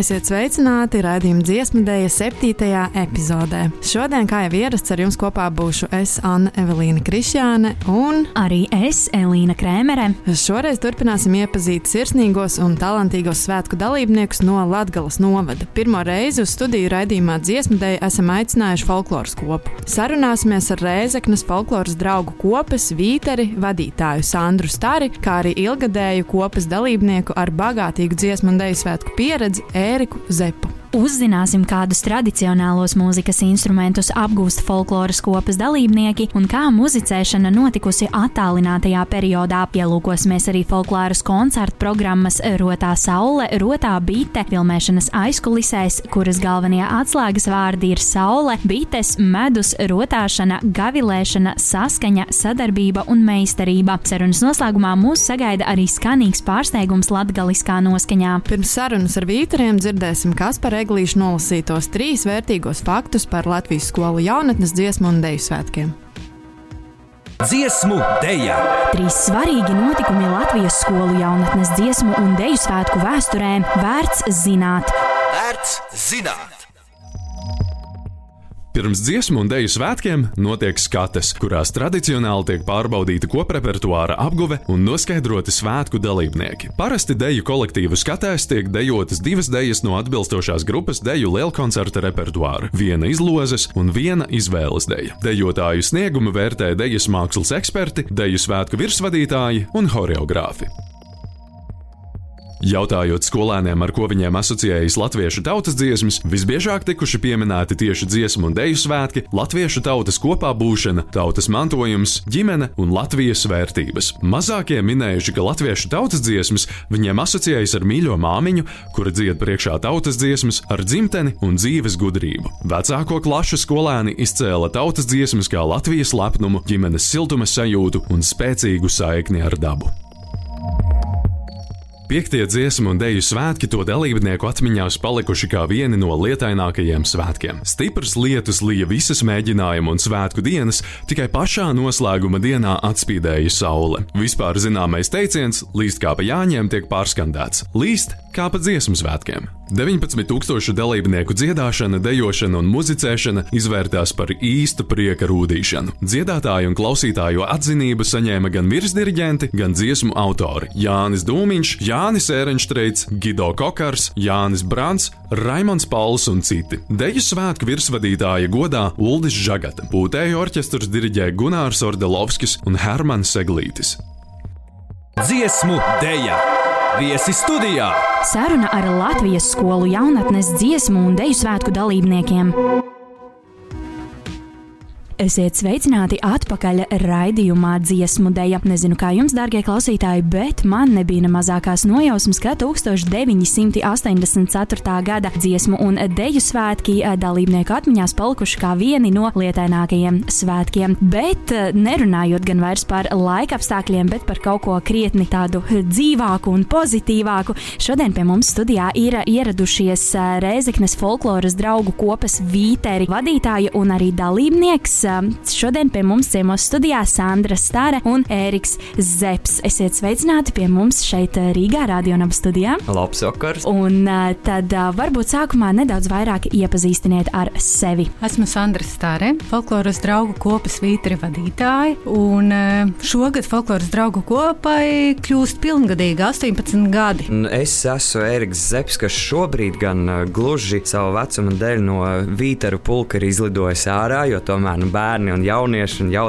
Esiet sveicināti raidījuma dziesmu dēļa septītajā epizodē. Šodien, kā jau ierasts, ar jums kopā būšu es, Anna Evelīna Krišjāne un Arī es, Elīna Krēmere. Šoreiz turpināsim iepazīt sirsnīgos un talantīgos svētku dalībniekus no Latgales novada. Pirmo reizi uz studiju raidījumā dziesmu dēļ esam aicinājuši folkloras kopu. Sarunāsimies ar Rēzeknas folkloras draugu kopas Vīteri vadītāju Sandru Stari, kā arī ilgadēju kopas dalībnieku ar bagātīgu dziesmu un dēļu svētku pieredzi Ēriku Zepu. Uzzināsim, kādus tradicionālos mūzikas instrumentus apgūst folkloras kopas dalībnieki un kā muzicēšana notikusi attālinātajā periodā. Pielūkosimies arī folkloras koncertu programmas Rotā saule, Rotā bite, filmēšanas aizkulisēs, kuras galvenie atslēgas vārdi ir saule, bites, medus, rotāšana, gavilēšana, saskaņa, sadarbība un meistarība. Sarunas noslēgumā mūs sagaida arī skanīgs pārsteigums latgaliskā noskaņā. Pirms sarunas ar Vīteriem dzirdēsim, kas par eglīšu nolasītos trīs vērtīgos faktus par Latvijas skolu jaunatnes dziesmu un deju svētkiem. Dziesmu dēļa! Trīs svarīgi notikumi Latvijas skolu jaunatnes dziesmu un deju svētku vēsturē vērts zināt. Vērts zināt! Pirms dziesmu un dēļu svētkiem notiek skates, kurās tradicionāli tiek pārbaudīta koprepertuāra apguve un noskaidroti svētku dalībnieki. Parasti dēļu kolektīvu skatēs tiek dejotas divas dēļas no atbilstošās grupas dēļu lielkoncerta repertuāra, viena izlozes un viena izvēles dēļa. Dejotāju sniegumu vērtē dēļas mākslas eksperti, dēļu svētku virsvadītāji un horeogrāfi. Jautājot skolēniem, ar ko viņiem asociējas latviešu tautas dziesmas, visbiežāk tikuši pieminēti tieši dziesmu un dēļu svētki, latviešu tautas kopā būšana, tautas mantojums, ģimene un Latvijas vērtības. Mazākie minējuši, ka latviešu tautas dziesmas viņiem asociējas ar mīļo māmiņu, kura dzied priekšā tautas dziesmas, ar dzimteni un dzīves gudrību. Vecāko klašu skolēni izcēla tautas dziesmas kā Latvijas lepnumu, ģimenes siltuma sajūtu un spēcīgu saikni ar dabu. Piektie dziesmu un dēļu svētki to dalībnieku atmiņās palikuši kā vieni no lietainākajiem svētkiem. Stiprs lietus lija visas mēģinājuma un svētku dienas, tikai pašā noslēguma dienā atspīdēja saule. Vispār zināmais teiciens - līst kā pa jāņiem tiek pārskandēts - līst kā pa dziesmu svētkiem. 19,000 dalībnieku dziedāšana, dejošana un muzicēšana izvērtās par īstu prieka rūdīšanu. Dziedātāju un klausītāju atzinību saņēma gan virsdirigenti, gan dziesmu autori - Jānis Dūmiņš, Jānis Ērenštreits, Gido Kokars, Jānis Brants, Raimons Pauls un citi. Deju svētku virsvadītāja godā Uldis Žagata, pūtēju orķestrs diriģēja Gunārs Ordelovskis un Hermans Seglītis. Dziesmu dēļa! Viesi studijā! Saruna ar Latvijas skolu jaunatnes dziesmu un deju svētku dalībniekiem. Esiet sveicināti atpakaļ raidījumā dziesmu dēļa. Nezinu, kā jums, darbie klausītāji, bet man nebija ne mazākās nojausmas, ka 1984. gada dziesmu un deju svētki dalībnieku atmiņās palikuši kā vieni no lietainākajiem svētkiem. Bet nerunājot gan vairs par laika apstākļiem, bet par kaut ko krietni tādu dzīvāku un pozitīvāku, šodien pie mums studijā ir ieradušies Rēzeknes folkloras draugu kopas Vīteri vadītāja un arī dalībnieks. Šodien pie mums ciemos studijā Sandra Stara un Ēriks Zeps. Esiet sveicināti pie mums šeit Rīgā, Radionam studijā. Labs vakars! Un tad varbūt sākumā nedaudz vairāk iepazīstiniet ar sevi. Esmu Sandra Stare, folkloras draugu kopas vītri vadītāja, un šogad folkloras draugu kopai kļūst pilngadīgi 18 gadi. Es esmu Eriks Zepsi, kas šobrīd gan gluži savu vecumu dēļ no Vītaru pulka ir izlidojis ārā, jo tomēr nu, bērni un jaunieši, un jau,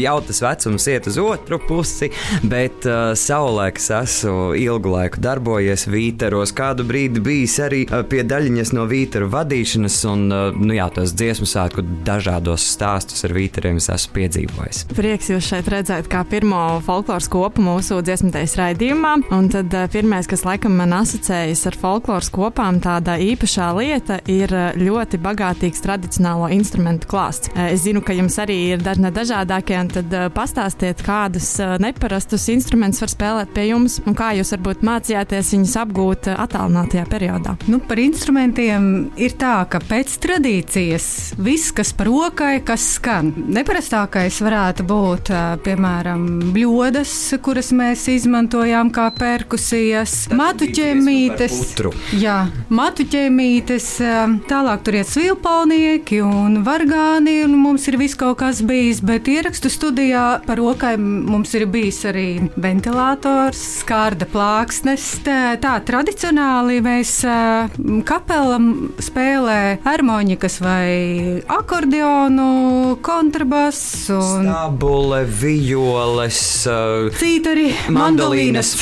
jau tas vecums iet uz otru pusi, bet uh, savulaik es esmu ilgu laiku darbojies Vīteros, kādu brīdi bijis arī uh, pie daļiņas no Vīteru vadīšanas, un uh, nu, jā, tos dziesmu svētku dažādos stāstus ar Vīteriem es esmu piedzīvojis. Prieks jūs šeit redzēt kā pirmo folkloras kopu mūsu dziesmētais raidījumā, un tad uh, pirmais, kas laikam man asociējas ar folkloras kopām, tāda īpašā lieta ir uh, ļoti bagātīgs tradicionālo instrumentu klāsts. Uh, es zinu, ka jums arī ir dažna dažādākie, tad pastāstiet, kādus neparastus instrumentus var spēlēt pie jums, un kā jūs varbūt mācījāties viņus apgūt attālinātajā periodā. Nu, par instrumentiem ir tā, ka pēc tradīcijas viss, kas par rokai, kas skan. Neparastākais varētu būt, piemēram, bļodas, kuras mēs izmantojām kā perkusijas, matu ķēmītes. Jā, matu ķēmītes, tālāk tur iet svilpaunieki un vargāni, un mums ir viss kaut kas bijis, bet ierakstu studijā par rokai mums ir bijis arī ventilators, skārda plāksnes. Tā, tradicionāli mēs kapelam spēlē harmonikas vai akordeonu, kontrabasu, un... stabule, violes, citari, mandolīnas.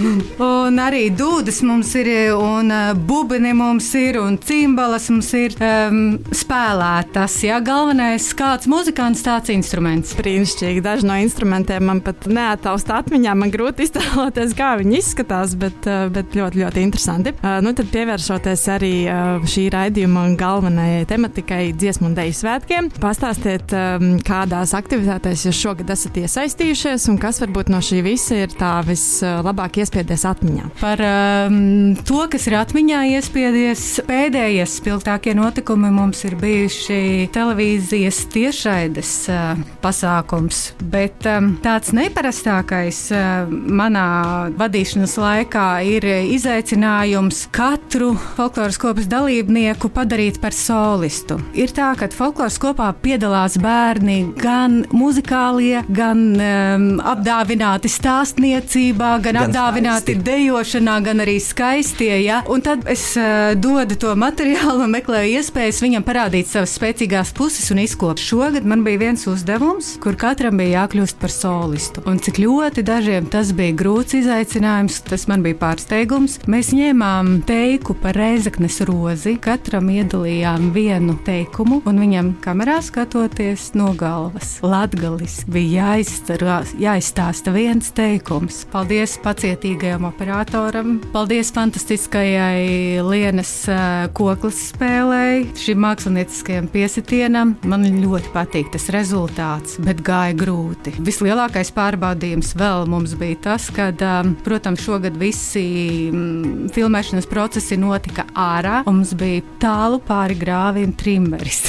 un arī dūdas mums ir, un bubeni mums ir, un cimbalas mums ir um, spēlētas. Jā, galvenais kāds muzikants, tāds instruments. Brīnišķīgi. Daži no instrumentiem man pat neataust atmiņā. Man grūti iztēloties, kā viņi izskatās, bet, uh, bet ļoti, ļoti interesanti. Uh, nu, tad pievēršoties arī uh, šī raidījuma galvenajai tematikai dziesmu un deju svētkiem, pastāstiet, um, kādās aktivitātēs jūs šogad esat iesaistījušies un kas varbūt no šī visa ir tā vislabāk iespiedies atmiņā. Par um, to, kas ir atmiņā iespiedies, pēdējie spilgtākie notikumi mums ir bijuši televīzijas tiešraides pasākums, bet tāds neparastākais manā vadīšanas laikā ir izaicinājums katru folkloras kopas dalībnieku padarīt par solistu. Ir tā, ka folkloras kopā piedalās bērni gan muzikālie, gan um, apdāvināti stāstniecībā, gan, gan apdāvināti skaisti. dejošanā, gan arī skaistie. Ja? Un tad es uh, dodu to materiālu un meklēju iespējas viņam parādīt savas spēcīgās puses un izkopt. Šogad man bija viens uzdevums, kur katram bija jākļūst par solistu. Un cik ļoti dažiem tas bija grūts izaicinājums, tas man bija pārsteigums. Mēs ņēmām teiku par reizeknes rozi, katram iedalījām vienu teikumu, un viņam kamerā skatoties no galvas. Latgalis bija jāizstarās, jāizstāsta viens teikums. Paldies pacietīgajam operatoram, paldies fantastiskajai Lienas uh, koklas spēlei, šim mākslinieckajam piesitienam. Man ļoti patīk tas rezultāts, bet gāja grūti. Vislielākais pārbaudījums vēl mums bija tas, ka, um, protams, šogad visi mm, filmēšanas procesi notika ārā, un mums bija tālu pāri grāvim trimmeris.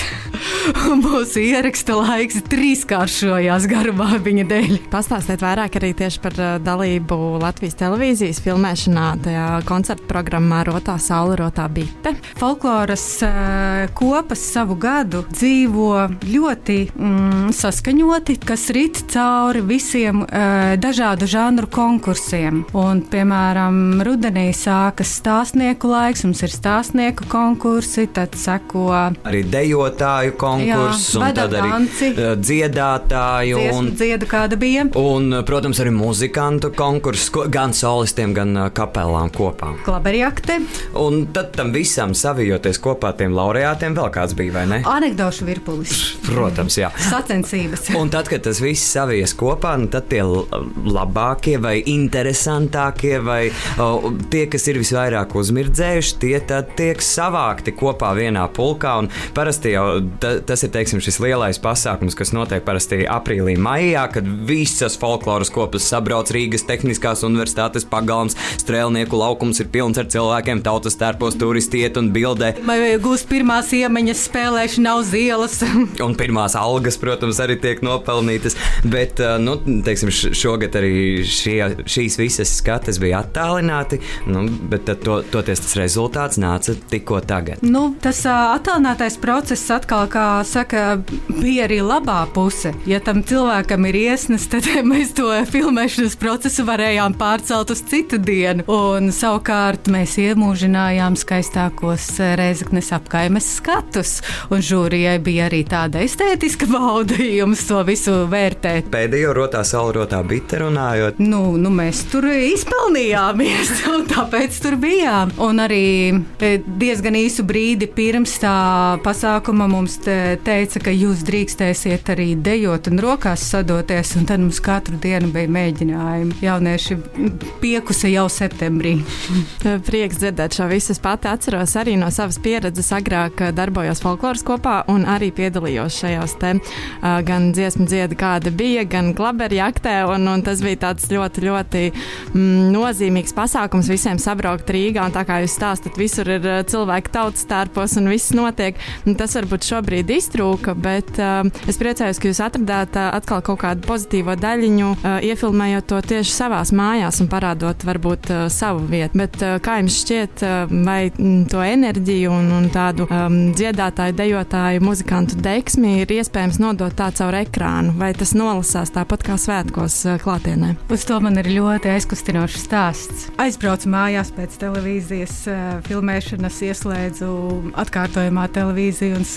Mūsu ieraksta laiks trīskāršojās garumā viņa dēļ. Pastāstiet vairāk arī tieši par uh, dalību Latvijas televīzijas filmēšanā, tajā koncerta programmā Rotā Saula, Rotā Bite. Folkloras uh, kopas savu gadu dzīvo ļoti mm, saskaņoti, kas rit cauri visiem uh, dažādu žanru konkursiem. Un, piemēram, rudenī sākas stāstnieku laiks, mums ir stāstnieku konkursi, tad seko arī dejotāju konkurss, un tad arī danci. Eh, dziedātāju. Un, dziedu kāda bija. Un, eh, protams, arī muzikantu konkurss, gan solistiem, gan kapelām kopā. Klaberjakte. Un tad tam visam savijoties kopā tiem laureātiem vēl kāds bija, vai ne? Anekdošu virpulis. Protams, jā. Sacensības. un tad, kad tas viss savies kopā, nu, tad tie labākie vai interesantākie vai o, tie, kas ir visvairāk uzmirdzējuši, tie tad tiek savākti kopā vienā pulkā. Parasti jau ta, tas ir teiksim, šis lielais pasākums, kas notiek parasti aprīlī, maijā, kad visas folkloras kopas sabrauc Rīgas Tehniskās Universitātes pagalms, strēlnieku laukums ir pilns ar cilvēkiem, tautas tērpos, turisti iet un bildē. Vai gūst pirmās iemaņas spēlēšana uz ielas? un pirmās algas, protams, arī tiek nopelnītas. Bet, nu, teiksim, šogad arī šie, šīs visas skates bija attālināti, nu, bet to, toties tas rezultāts nāca tikko tagad. Nu, tas attālinātais process atkal kā saka, bija arī labā puse. Ja tam cilvēkam ir iesnas, tad mēs to filmēšanas procesu varējām pārcelt uz citu dienu. Un savukārt mēs iemūžinājām skaistākos Reizeknes apkaimes skatus. Un žūrijai bija arī tāda estētiska baudījums to visu vērtēt. Pēdējo rotā salrotā bite runājot. Nu, nu mēs tur izpelnījāmies, un tāpēc tur bijām. Un arī e, diezgan īsu brīdi pirms tā pasākuma mums te teica, ka jūs drīkstēsiet arī dejot un rokās sadoties, un tad mums katru dienu bija mēģinājumi. Jaunieši piekusa jau septembrī. Prieks dzirdēt šo visu. Es pati atceros arī no savas pieredzes. Agrāk darbojos folkloras kopā un arī piedalījos šajos te gan dziesmu dziedā, kāda bija, gan klaberi jaktē. Un, un tas bija tāds ļoti, ļoti mm, nozīmīgs pasākums visiem sabraukt Rīgā. Un tā kā jūs stāstat, visur ir cilvēki tautas tērpos un viss notiek. Un tas varbūt šobrīd iztrūka, bet uh, es priecājos, ka jūs atradāt uh, atkal kaut kādu pozitīvo daļiņu, uh, iefilmējot to tieši savās mājās un parādot varbūt uh, savu vietu. Bet uh, kā jums šķiet, uh, vai mm, to enerģiju un, un tādu um, dziedātāju, dejotāju, muzikantu deksmi ir iespējams nodot tā caur ekrānu, vai tas nolasās tāpat kā svētkos uh, klātienē? Uz to man ir ļoti aizkustinošs stāsts. Aizbraucu mājās pēc televīzijas uh, filmēšanas, ieslēdzu atkārtojumā televīziju un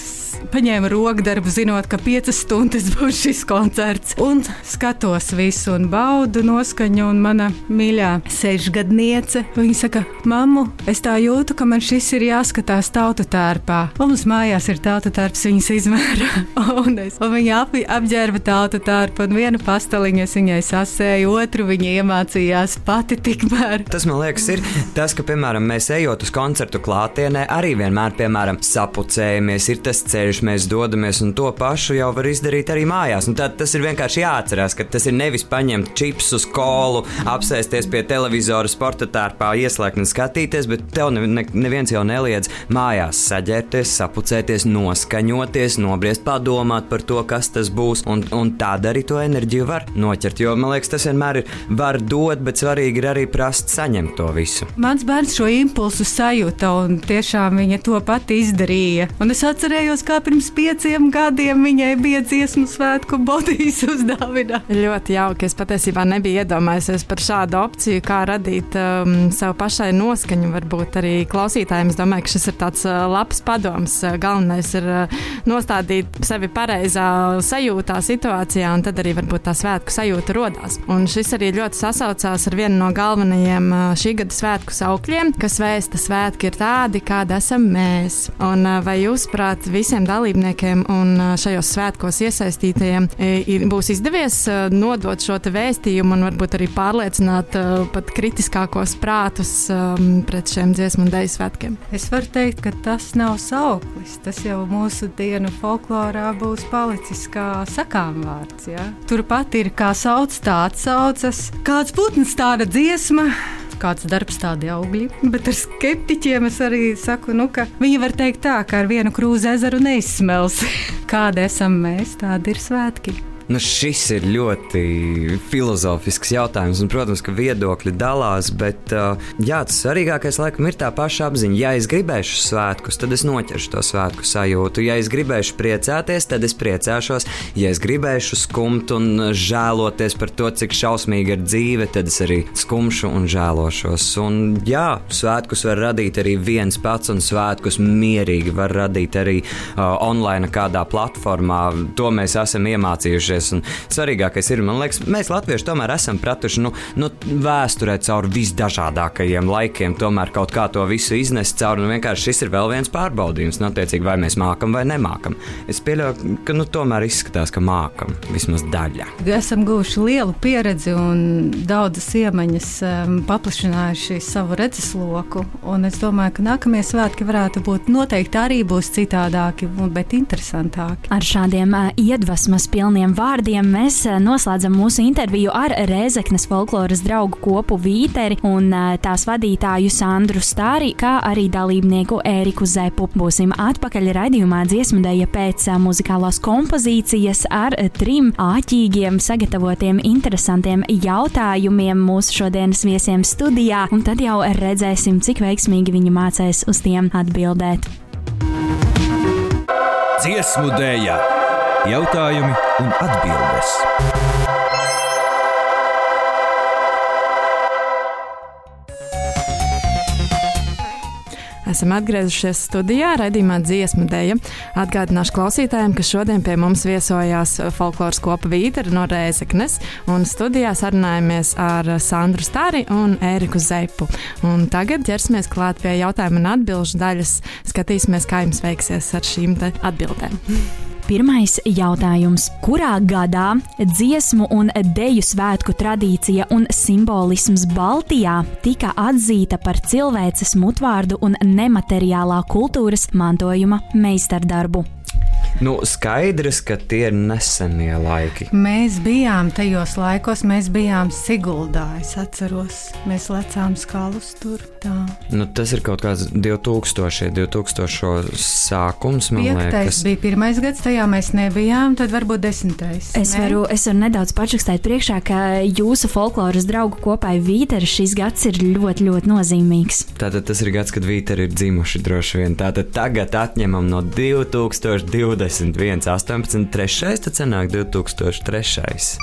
paņēmu rokdarbu, zinot, ka piecas stundas būs šis koncerts. Un skatos visu un baudu noskaņu, un mana mīļā sešgadniece. Viņa saka, mammu, es tā jūtu, ka man šis ir jāskatās tautu tērpā. Mums mājās ir tautu tērps viņas izmēra. un, es, un viņa ap, apģērba tautu tērpu, un vienu pastaliņu es viņai sasēju, otru viņa iemācījās pati tikmēr. Tas man liekas, ir tas, ka, piemēram, mēs ejot uz koncertu klātienē, arī vienmēr, piemēram, sapucējamies, ir tas ceļš, mēs dodamies, un to pašu jau var izdarīt arī mājās. Un tad tas ir vienkārši jāatcerās, ka tas ir nevis paņemt čips uz kolu, apsēsties pie televizora, sporta tērpā, ieslēgt un skatīties, bet tev ne, ne, neviens jau neliedz mājās saģērties, sapucēties, noskaņoties, nobriest, padomāt par to, kas tas būs, un, un tādā arī to enerģiju var noķert. Jo man liekas, tas vienmēr ir var dot, bet svarīgi ir arī prast saņemt to visu. Mans bērns šo impulsu sajūta, un tiešām viņa to pati izdarīja. Un es atcerējos, kā pirms pieciem gadiem viņai bija dziesmu svētku bodijas uzdāvināt. Ļoti jauki. Es patiesībā nebiju iedomājies par šādu opciju, kā radīt um, sev pašai noskaņu. Varbūt arī klausītājiem. Es domāju, ka šis ir tāds uh, labs padoms. Galvenais ir uh, nostādīt sevi pareizā sajūtā, situācijā, un tad arī varbūt tā svētku sajūta rodās. Un šis arī ļoti sasaucās ar vienu no galvenajiem šī gada svētku saukļiem, kas vēsta svētki ir tādi, kādi esam mēs. Un, vai jūs, prāt, visiem dalībniekiem un šajos svētkos iesaistītajiem būs izdevies nodot šo vēstījumu un varbūt arī pārliecināt pat kritiskākos prātus pret šiem dziesmu un dēļu svētkiem? Es varu teikt, ka tas nav sauklis. Tas jau mūsu dienu folklorā būs palicis kā sakām vārds. Ja? Turpat ir kā sauc, tā atsaucas. Kāds putns tāda dziesma kāds darbs, tādi augļi. Bet ar skeptiķiem es arī saku, nu, ka viņi var teikt tā, ka ar vienu krūzi ezeru neizsmels. Kāda esam mēs, tādi ir svētki. Nu, šis ir ļoti filozofisks jautājums, un, protams, ka viedokļi dalās, bet uh, jā, tas svarīgākais laikam ir tā paša apziņa. Ja es gribēšu svētkus, tad es noķeršu to svētku sajūtu. Ja es gribēšu priecāties, tad es priecāšos. Ja es gribēšu skumt un žēloties par to, cik šausmīga ir dzīve, tad es arī skumšu un žēlošos. Un, jā, svētkus var radīt arī viens pats, un svētkus mierīgi var radīt arī uh, online kādā platformā. To mēs esam iemācījušies mācījušies. Un svarīgākais ir, man liekas, mēs latvieši tomēr esam pratuši nu, nu, vēsturē cauri visdažādākajiem laikiem, tomēr kaut kā to visu iznest cauri. Un vienkārši šis ir vēl viens pārbaudījums, nu, attiecīgi, vai mēs mākam vai nemākam. Es pieļauju, ka nu, tomēr izskatās, ka mākam vismaz daļa. Esam guvuši lielu pieredzi un daudzas iemaņas um, paplašinājuši savu redzesloku. Es domāju, ka nākamie svētki varētu būt noteikti arī būs citādāki, bet interesantāki. Ar šādiem uh, iedvesmas pilniem vārdiem vārdiem mēs eh, noslēdzam mūsu interviju ar Rēzeknes folkloras draugu kopu Vīteri un eh, tās vadītāju Sandru Stāri, kā arī dalībnieku Ēriku Zepu. Būsim atpakaļ raidījumā dziesmu dēļa pēc eh, muzikālās kompozīcijas ar trim āķīgiem sagatavotiem interesantiem jautājumiem mūsu šodienas viesiem studijā, un tad jau redzēsim, cik veiksmīgi viņi mācēs uz tiem atbildēt. dziesmu dēļa, jautājumi un atbildes. Esam atgriezušies studijā, raidījumā dziesmu dēļa. Atgādināšu klausītājiem, ka šodien pie mums viesojās folkloras kopa Vītera no Rēzeknes, un studijā sarunājamies ar Sandru Stāri un Ēriku Zeipu. Un tagad ķersimies klāt pie jautājuma un atbilžu daļas. Skatīsimies, kā jums veiksies ar šīm atbildēm. Pirmais jautājums. Kurā gadā dziesmu un deju svētku tradīcija un simbolisms Baltijā tika atzīta par cilvēces mutvārdu un nemateriālā kultūras mantojuma meistardarbu? Nu, skaidrs, ka tie ir nesenie laiki. Mēs bijām tajos laikos, mēs bijām Siguldā. Es atceros, mēs lecām skalus tur. Tā. Nu, tas ir kaut kāds 2000, 2000 sākums. Man Piektais liekas, bija pirmais gads, tajā mēs nebijām, tad varbūt desmitais. Es ne? varu, es varu nedaudz pačukstēt priekšā, ka jūsu folkloras draugu kopai Vītera šis gads ir ļoti, ļoti nozīmīgs. Tātad tas ir gads, kad Vīteri ir dzimuši droši vien. Tātad tagad atņemam no 2021, 18, 3, tad sanāk 2003.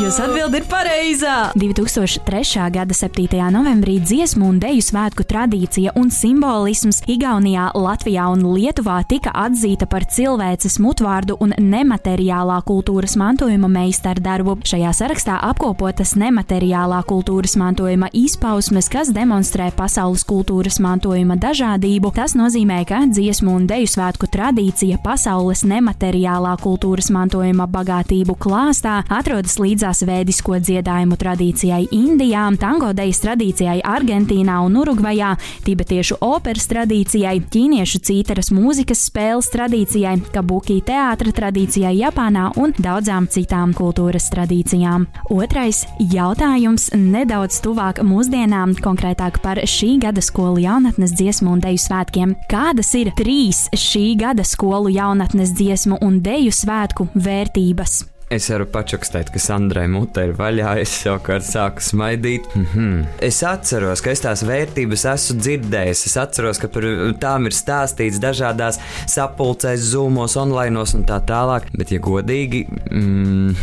Jūs atbildi ir pareizā! 2003. gada 7. novembrī dziesmu un deju svētku tradīcija un simbolisms Igaunijā, Latvijā un Lietuvā tika atzīta par cilvēces mutvārdu un nemateriālā kultūras mantojuma meistardarbu. Šajā sarakstā apkopotas nemateriālā kultūras mantojuma izpausmes, kas demonstrē pasaules kultūras mantojuma dažādību. Tas nozīmē, ka dziesmu un deju svētku tradīcija pasaules nemateriālā kultūras mantojuma bagātību klāstā atrodas līdzās vēdisko dziedājumu tradīcijai Indijā, tango dejas tradīcijai Argentīnā un Urugvajā, tibetiešu operas tradīcijai, ķīniešu cītaras mūzikas spēles tradīcijai, kabuki teātra tradīcijai Japānā un daudzām citām kultūras tradīcijām. Otrais jautājums nedaudz tuvāk mūsdienām, konkrētāk par šī gada skolu jaunatnes dziesmu un deju svētkiem. Kādas ir trīs šī gada skolu jaunatnes dziesmu un deju svētku vērtības? Es varu pačukstēt, ka Sandrai mute ir vaļā. Es savukārt sāku smaidīt. Mm -hmm. Es atceros, ka es tās vērtības esmu dzirdējis. Es atceros, ka par tām ir stāstīts dažādās sapulcēs, zūmos, online un tā tālāk. Bet, ja godīgi, mm,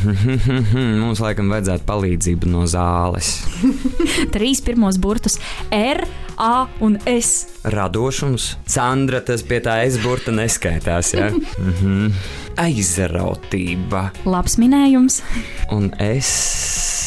mums laikam vajadzētu palīdzību no zāles. Trīs pirmos burtus - R, A un S. Radošums. Sandra tas pie tā aizburta neskaitās. Ja? Mm -hmm. Aizrautība. Labs minējums. Un es.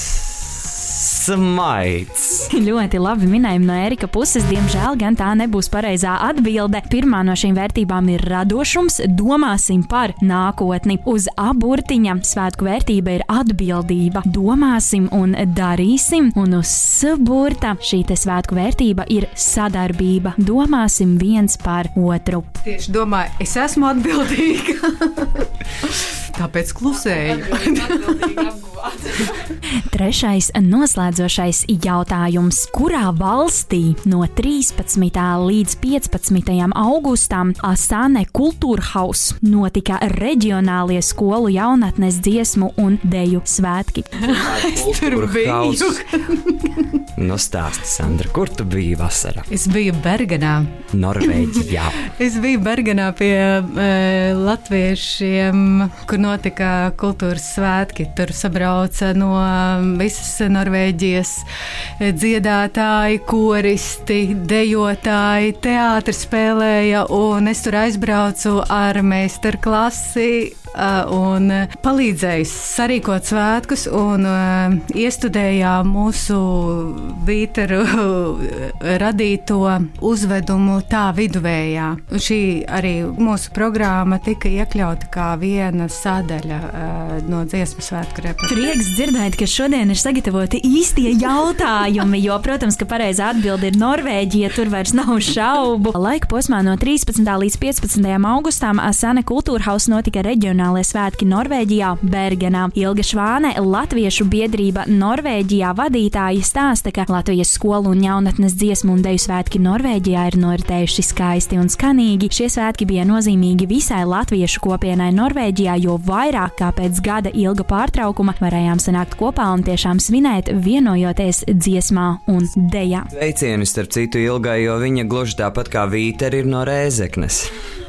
Smaids. Ļoti labi minējumi no Erika puses. Diemžēl gan tā nebūs pareizā atbilde. Pirmā no šīm vērtībām ir radošums. Domāsim par nākotni. Uz aburtiņa svētku vērtība ir atbildība. Domāsim un darīsim. Un uz saburta šī svētku vērtība ir sadarbība. Domāsim viens par otru. Tieši domāju, es esmu atbildīga. Tāpēc klusēju. Trešais noslēdzošais jautājums. Kurā valstī no 13. līdz 15. augustam Asane Kultūrhaus notika reģionālie skolu jaunatnes dziesmu un deju svētki? tur biju. Nu, stāsti, Sandra, kur tu biji vasarā? Es biju Bergenā. Norvēģijā. Es biju Bergenā pie e, latviešiem, kur notika kultūras svētki. Tur sabrauca no visas Norvēģijas dziedātāji, koristi, dejotāji, teātris spēlēja, un es tur aizbraucu ar meistarklasi un palīdzēju sarīkot svētkus un iestudējām mūsu vīteru radīto uzvedumu tā viduvējā. Šī arī mūsu programma tika iekļauta kā viena sadaļa no dziesmu svētku repertuāra. Prieks dzirdēt, ka šodien ir sagatavoti īstie jautājumi, jo, protams, ka pareizā atbilde ir Norvēģija, tur vairs nav šaubu. Laika posmā no 13. līdz 15. augustam Asane Kultūrhaus notika reģionālajie svētki Norvēģijā, Bergenā. Ilga Švāne, Latviešu biedrība Norvēģijā vadītāja stāsta, ka Latvijas skolu un jaunatnes dziesmu un deju svētki Norvēģijā ir noritējuši skaisti un skanīgi. Šie svētki bija nozīmīgi visai latviešu kopienai Norvēģijā, jo vairāk kā pēc gada ilga pārtraukuma varējām sanākt kopā un tiešām svinēt, vienojoties dziesmā un dejā. Sveicieni starp citu ilgai, jo viņa gluži tāpat kā Vīteri ir no Rēzeknes.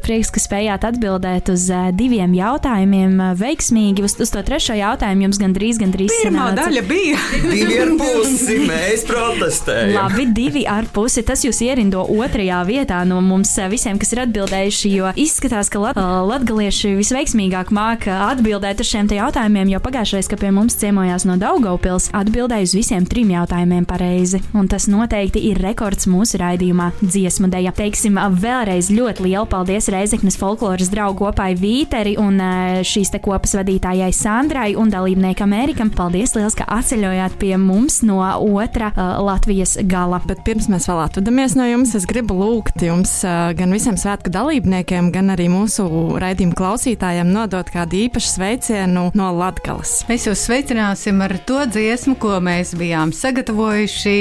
Prieks, ka spējāt atbildēt uz uh, diviem jautājumiem uh, veiksmīgi. Uz, uz to trešo jautājumu jums gandrīz, gandrīz Pirmā sanāca. daļa bija. Divi ar pusi mēs protestējam. Labi, divi ar pusi. Tas jūs ierindo otrajā vietā no mums uh, visiem, kas ir atbildējuši. Jo izskatās, ka lat latgalieši visveiksmīgāk māca atbildēt uz šiem te jautājumiem, jo pagājušais, kad pie mums ciemojās no Daugavpils, atbildēja uz visiem trim jautājumiem pareizi. Un tas noteikti ir rekords mūsu raidījumā dziesmu deja. Teiksim vēlreiz ļoti lielu paldies Reizeknas folkloras draugu kopai Vīteri un uh, šīs te kopas vadītājai Sandrai un dalībniekam Erikam. Paldies liels, ka atceļojāt pie mums no otra uh, Latvijas gala. Bet pirms mēs vēl atvadamies no jums, es gribu lūgt jums, ā, gan visiem svētku dalībniekiem, gan arī mūsu raidījuma klausītājiem, nodot kādu īpašu sveicienu no Latvijas. Mēs jūs sveicināsim ar to dziesmu, ko mēs bijām sagatavojuši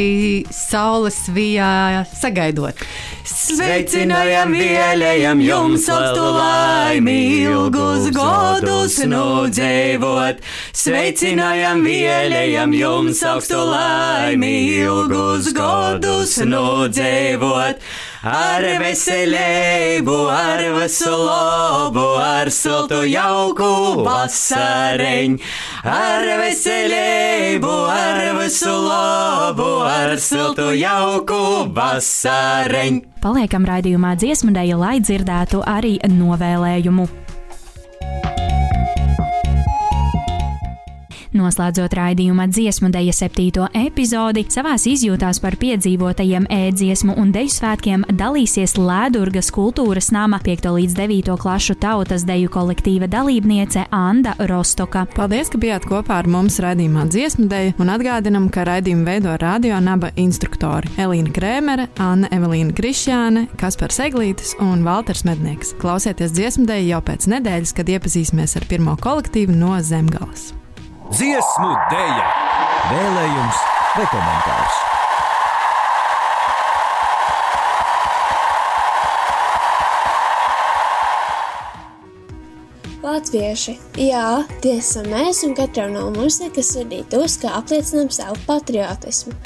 saules vijā sagaidot. Sveicinājam, vēlējam jums augstu laimi, ilgus godus nu dzīvot. Sveicinājam, vēlējam jums augstu laimi, ilgus godus nu dzīvot. Ar veselību, ar visu labu, ar siltu jauku vasareņu. Ar veselību, ar visu labu, ar siltu jauku vasareņu. Paliekam raidījumā dziesmu dēļ, lai dzirdētu arī novēlējumu. Noslēdzot raidījuma dziesmu deja septīto epizodi, savās izjūtās par piedzīvotajiem ēdziesmu un deju svētkiem dalīsies Lēdurgas kultūras nama 5. līdz 9. klašu tautas deju kolektīva dalībniece Anda Rostoka. Paldies, ka bijāt kopā ar mums raidījumā dziesmu dēļ, un atgādinam, ka raidījumu veido radio naba instruktori Elīna Krēmere, Anna Evelīna Krišjāne, Kaspars Eglītis un Valters Mednieks. Klausieties dziesmu dēļ jau pēc nedēļas, kad iepazīsimies ar pirmo kolektīvu no Zemgales. Dziesmu dēļa, vēlējums vai komentārs. Latvieši, jā, tie esam mēs, un katram no mums ir kas sirdī tos, kā apliecinām savu patriotismu.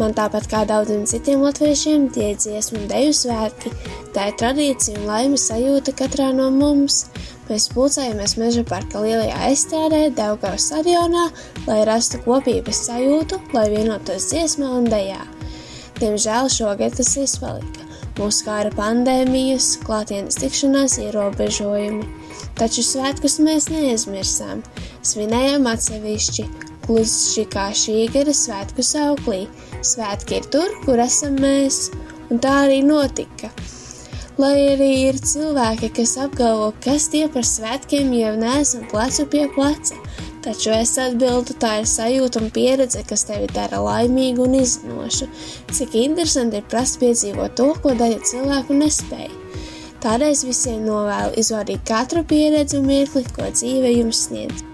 Man tāpat kā daudziem citiem latviešiem, tie ir dziesmu un deju svētki. Tā ir tradīcija un laimes sajūta katrā no mums. Mēs pulcējamies meža parka lielajā aizstrādē, Daugavas stadionā, lai rastu kopības sajūtu, lai vienotos dziesmā un dejā. Diemžēl šogad tas izpalika. Mūsu kā ar pandēmijas, klātienes tikšanās ierobežojumi. Taču svētkus mēs neaizmirsām. Svinējām atsevišķi, gluži kā šī gada svētku sauklī. Svētki ir tur, kur esam mēs, un tā arī notika. Lai arī ir cilvēki, kas apgalvo, kas tie par svētkiem jau neesam plecu pie pleca, taču es atbildu, tā ir sajūta un pieredze, kas tevi dara laimīgu un izzinošu. Cik interesanti ir prast piedzīvot to, ko daļa cilvēku nespēja. Tādēļ visiem novēlu izbaudīt katru pieredzi un mirkli, ko dzīve jums sniedz.